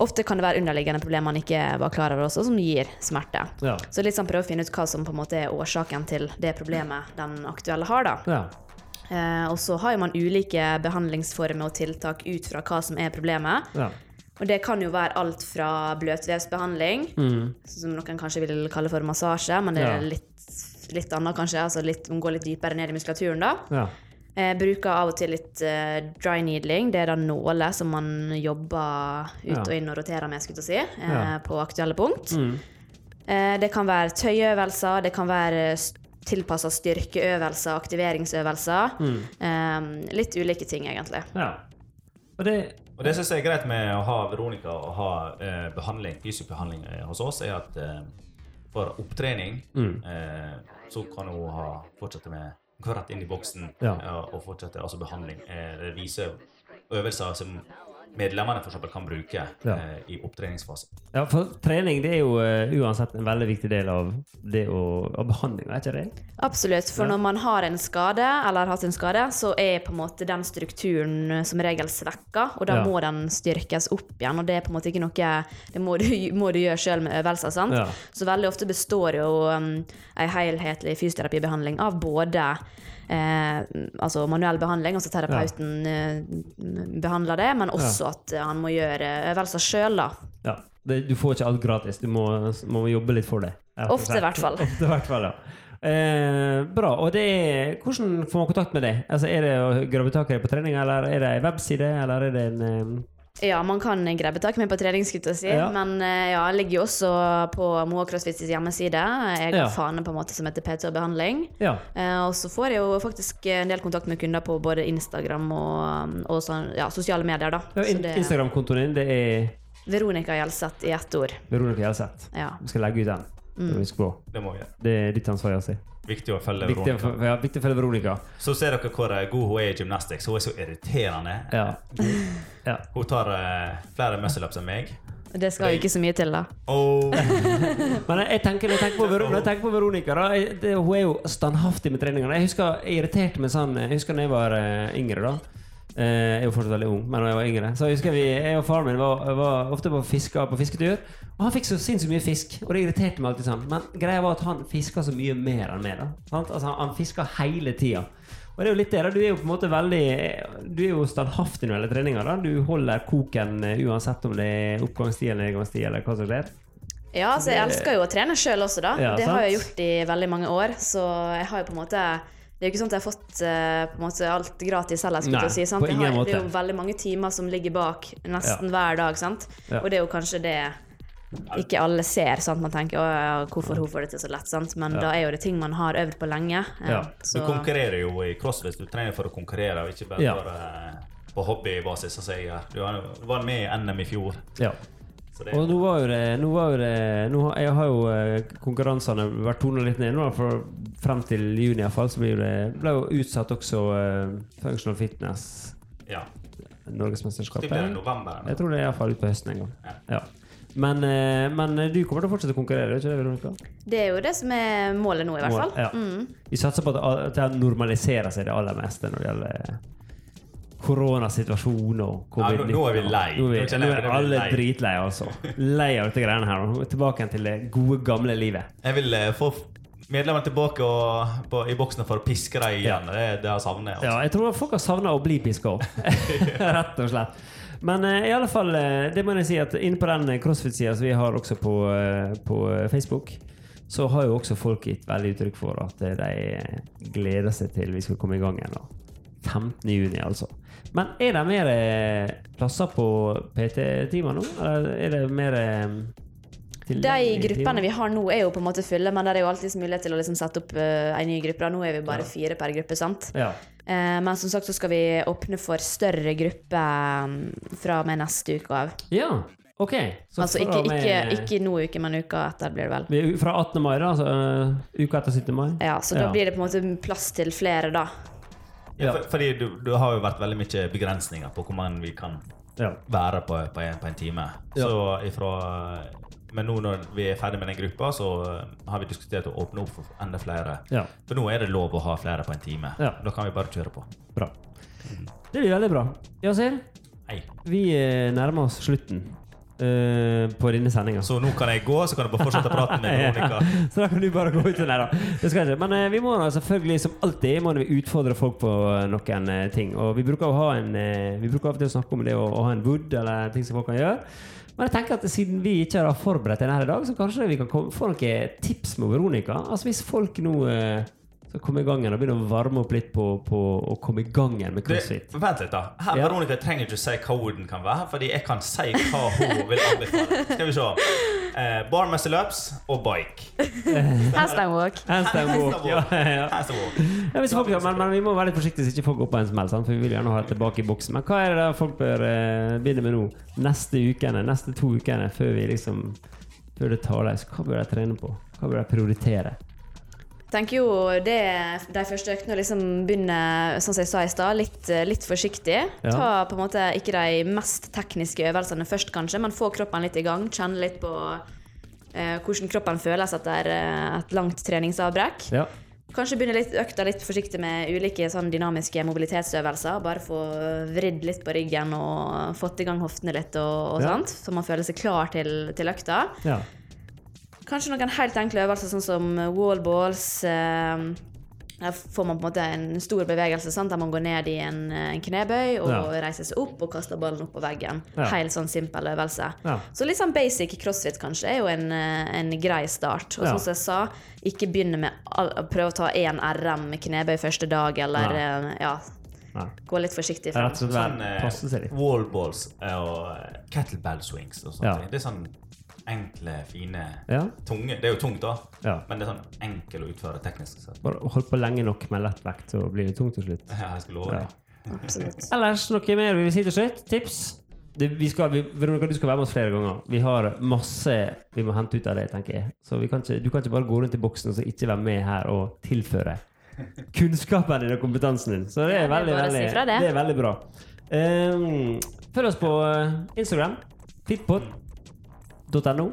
ofte kan det være underliggende problemer man ikke var klar over også, som gir smerte. Ja. Så litt sånn prøve å finne ut hva som på en måte er årsaken til det problemet den aktuelle har, da. ja. Eh, og så har jo man ulike behandlingsformer og tiltak ut fra hva som er problemet. ja. Og det kan jo være alt fra bløtvevsbehandling, Mm. som noen kanskje vil kalle for massasje, men det er litt, litt annet kanskje, altså litt, går litt dypere ned i muskulaturen da. Ja. Eh, bruker av og til litt eh, dry needling, det er da nåler som man jobber ut Ja. og inn og roterer med, skulle jeg si, eh, Ja. på aktuelle punkt. Mm. Eh, det kan være tøyeøvelser, det kan være tilpassa styrkeøvelser, aktiveringsøvelser. Mm. Eh, litt ulike ting, egentlig. ja. Og det Og det syns jeg er greit med å ha Veronica og ha eh, behandling, fysisk behandling eh, hos oss, er at eh, for opptrening Mm. eh, så kan hun ha, fortsette med Gå rett inn i boksen Ja. eh, og fortsette altså behandling. Eh, det viser øvelser som medlemmene for eksempel kan bruke Ja. eh, i opptreningsfasen. Ja, for trening det er jo uh, uansett en veldig viktig del av det å, av behandling, er ikke det? Absolutt. For Ja. når man har en skade, eller har hatt en skade, så er på en måte den strukturen som regel svekka, og da Ja. må den styrkes opp igjen. Og det er på en måte ikke noe Det må du, må du gjøre sjøl med øvelser, sant? Ja. Så veldig ofte består jo um, ei helhetlig fysioterapibehandling av både Eh, altså manuell behandling, altså terapeuten eh, behandler det, men også at eh, han må gjøre øvelser sjøl, da. Ja. Det, du får ikke alt gratis. Du må, må jobbe litt for det. Ofte, i hvert fall. Ofte, i hvert fall, ja. Eh, bra. Og det er, hvordan får man kontakt med det? Altså, er det å grave tak i deg på trening, eller er det ei webside, eller er det en eh, Ja, man kan grabbe tak med på trening, skulle jeg si. Ja. Men eh, ja, jeg ligger jo også på Moa CrossFits hjemmeside. Jeg har Ja. fane på en måte som heter PT og behandling. Ja. Eh, og så får jeg jo faktisk en del kontakt med kunder på både Instagram og, og sånn, ja, sosiale medier, da. ja in Instagram-kontoen din, det er Veronica Gjelseth i ett ord. Veronica Gjelseth. Ja. Vi skal legge ut den. Mm. Det må vi gjøre. Det er ditt ansvar, Jassi. Viktig å følge Viktig Veronica. ja, viktig for Veronica. Så ser dere hvor eh, god hun er i gymnastics. Hun er så irriterende. Ja. ja. Hun tar uh, flere muscle-ups enn meg. Det skal jo ikke så mye til, da. Oh. Men jeg, jeg, tenker, jeg, tenker på, Ver- jeg tenker på Veronica, da, jeg, det, hun er jo standhaftig med treningene. Jeg husker jeg irriterte meg sånn Jeg husker da jeg var uh, yngre, da. Eh, jeg er jo fortsatt veldig ung, men da jeg var yngre Så jeg husker vi, jeg og faren min var, var ofte på, fiske, på fisketur. Og han fikk så sinnssykt mye fisk, og det irriterte meg alltid sånn. Men greia var at han fiska så mye mer enn meg. da? Altså, Han, han fiska hele tida. Og det er jo litt det da, Du er jo på en måte veldig Du er jo standhaftig når det gjelder treninger. da Du holder koken eh, uansett om det er oppgangstid eller nedgangstid eller hva som skjer. Ja, altså jeg elsker jo å trene sjøl også, da. Ja, det sant. har jeg gjort i veldig mange år. Så jeg har jo på en måte Det er jo ikke sånn at jeg har fått uh, på en måte alt gratis heller. skulle Nei, si, sant? på ingen har, det er jo veldig mange timer som ligger bak nesten hver dag. sant? Ja. Og det er jo kanskje det ikke alle ser. sant? Man tenker ja, hvorfor hun får det til så lett, sant? men Ja. da er jo det ting man har øvd på lenge. eh, Ja. Du konkurrerer jo i crossfit. Du trener for å konkurrere, og ikke bare Ja. for, uh, på hobbybasis. jeg. Du var- du var med i NM i fjor. Og nå var jo det, nå var jo det nå, Jeg har jo eh, konkurransene vært tona litt ned nå, for frem til juni iallfall. Så ble det, ble jo utsatt også eh, Functional Fitness ja. Det blir Norgesmesterskapet. i november. Jeg tror det er iallfall ut på høsten en gang. Ja. Ja. Men, eh, men du kommer til å fortsette å konkurrere, ikke det, Veronica? det er jo det som er målet nå, i hvert fall. Ja. Mm. Vi satser på at det normaliserer seg det aller meste når det gjelder koronasituasjonen og nå- covid-19. nå er vi lei. Nå er, vi, nå er alle lei. dritlei, altså. Lei av dette greiene her. Nå er Tilbake til det gode, gamle livet. Jeg vil eh, få medlemmene tilbake og, på, i boksen for å piske dem igjen. Det, det har jeg savnet. Altså. Ja, jeg tror folk har savna å bli piska opp. Rett og slett. Men eh, i alle fall, eh, det må jeg si at inne på den crossfit-sida som vi har også på, eh, på Facebook, så har jo også folk gitt veldig uttrykk for at eh, de gleder seg til vi skal komme i gang igjen. da. 15. juni, altså. Men er det mer eh, plasser på PT-timer nå? Eller er det mer eh, De gruppene vi har nå, er jo på en måte fulle, men det er jo alltid mulighet til å liksom sette opp uh, en ny gruppe. Nå er vi bare Ja. fire per gruppe, sant? Ja. Eh, men som sagt så skal vi åpne for større grupper um, fra og med neste uke av. ja. Ok. Så altså ikke, med- ikke, ikke nå uke, men uka etter blir det vel. Fra 18. mai, da? Altså, uh, uka etter 17. mai? Ja, Så da Ja. blir det på en måte plass til flere, da. Ja, for, fordi du, du har jo vært veldig mye begrensninger på hvor mange vi kan Ja. være på, på, en, på en time. Ja. Så ifra Men nå når vi er ferdig med den gruppa, så eh, har vi diskutert å åpne opp for enda flere. ja. For nå er det lov å ha flere på en time. Ja. Da kan vi bare kjøre på. Bra. Det blir veldig bra. Yasir, vi eh, nærmer oss slutten eh, på denne sendinga. Så nå kan jeg gå, så kan du bare fortsette praten med Veronica. Så da kan du bare gå ut Nei da. Det skal jeg ikke. Men uh, vi må selvfølgelig, som alltid, må vi utfordre folk på eh, noen uh, ting. Og vi bruker å ha en Vi bruker av og til å snakke om det å, å ha en wood, eller ting som folk kan gjøre. Men jeg tenker at siden vi ikke har forberedt den her i dag, så kanskje vi kan få noen tips med Veronica. Altså Hvis folk nå eh, kom i gang igjen og begynner å varme opp litt på, på å komme i gang igjen med Det, crossfit. vent litt, da. Her, Ja. Veronica trenger ikke å si hva orden kan være, fordi jeg kan si hva hun vil anbefale. Skal vi se. Eh, bar muscle ups og bike. Handstand walk. Handstand walk. Ja, ja, ja. Walk. Ja, hvis folk, men, men vi må være litt forsiktige så ikke folk går på en smell, sant? for vi vil gjerne ha det tilbake i boksen. Men hva er det folk bør eh, begynne med nå? Neste ukene, neste to ukene, før vi liksom Før det tar løs. Hva bør de trene på? Hva bør de prioritere? Tenker jo det de første øktene liksom begynne sånn som jeg sa i stad, litt, litt forsiktig. Ja. Ta på en måte ikke de mest tekniske øvelsene først, kanskje, men få kroppen litt i gang. Kjenne litt på eh, hvordan kroppen føles etter eh, et langt treningsavbrekk. Ja. Kanskje begynne litt økta litt forsiktig med ulike sånn dynamiske mobilitetsøvelser. Bare få vridd litt på ryggen og fått i gang hoftene litt, og, og Ja. sånt, så man føler seg klar til, til økta. ja. Kanskje noen helt enkle øvelser, sånn som wall balls. eh, Der får man på en måte en stor bevegelse sant? der man går ned i en, eh, en knebøy og Ja. reiser seg opp og kaster ballen opp på veggen. Ja. Helt sånn simpel øvelse. Ja. Så litt sånn basic crossfit kanskje er jo en, eh, en grei start. Og Ja. sånn som jeg sa, ikke begynne med all, prøve å ta én RM med knebøy første dag, eller Nei. eh, ja, Nei. gå litt forsiktig frem. Sånn eh, litt. wallballs og eh, kettlebell swings og sånne Ja. ting. Det er sånn enkle, fine Ja. Tunge. Det er jo tungt, da, ja. men det er sånn enkel å utføre teknisk sett. Bare hold på lenge nok med lett vekt, så blir det tungt til slutt. Ja, jeg skal love Ja. Absolutt. Ellers noe mer vi vil si til slutt? Tips? Det, vi skal, vi, Veronica, du skal være med oss flere ganger. Vi har masse vi må hente ut av det, tenker jeg. Så vi kan ikke, du kan ikke bare gå rundt i boksen og så ikke være med her og tilføre kunnskapen din og kompetansen din. Så det er, veldig, veldig, det. det er veldig bra. Um, følg oss på Instagram. Instagram. Fitpod.no.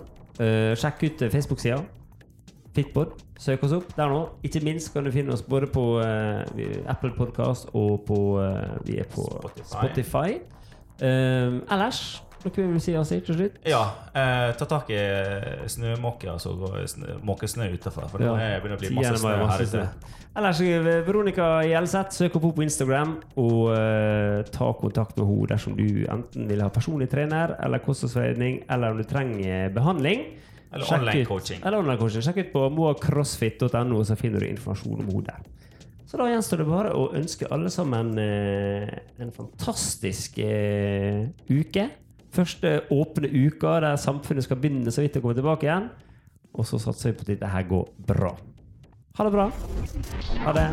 Eh, sjekk ut eh, Facebook-sida. Fitpod. Søk oss opp der nå. Ikke minst kan du finne oss både på eh, Apple Podcast og på Vi er på Spotify. Spotify. Ehm, ellers noe vi vil si Asi, til slutt? Ja, eh, ta tak i snømåke, altså gå- snø- måke snø utenfor. For Ja. er- begynner å bli masse snø her ute. Ellers eh, Veronica Gjelseth, søk opp henne på Instagram og eh, ta kontakt med henne dersom du enten vil ha personlig trener eller kostholdsveiledning, eller om du trenger behandling. Eller Sjekk online ut- coaching. Eller online coaching. Sjekk ut på moacrossfit.no, så finner du informasjon om henne der. Så da gjenstår det bare å ønske alle sammen eh, en fantastisk eh, uke. Første åpne uka der samfunnet skal begynne så vidt å komme tilbake igjen. Og så satser vi på at dette her går bra. Ha det bra. Ha det.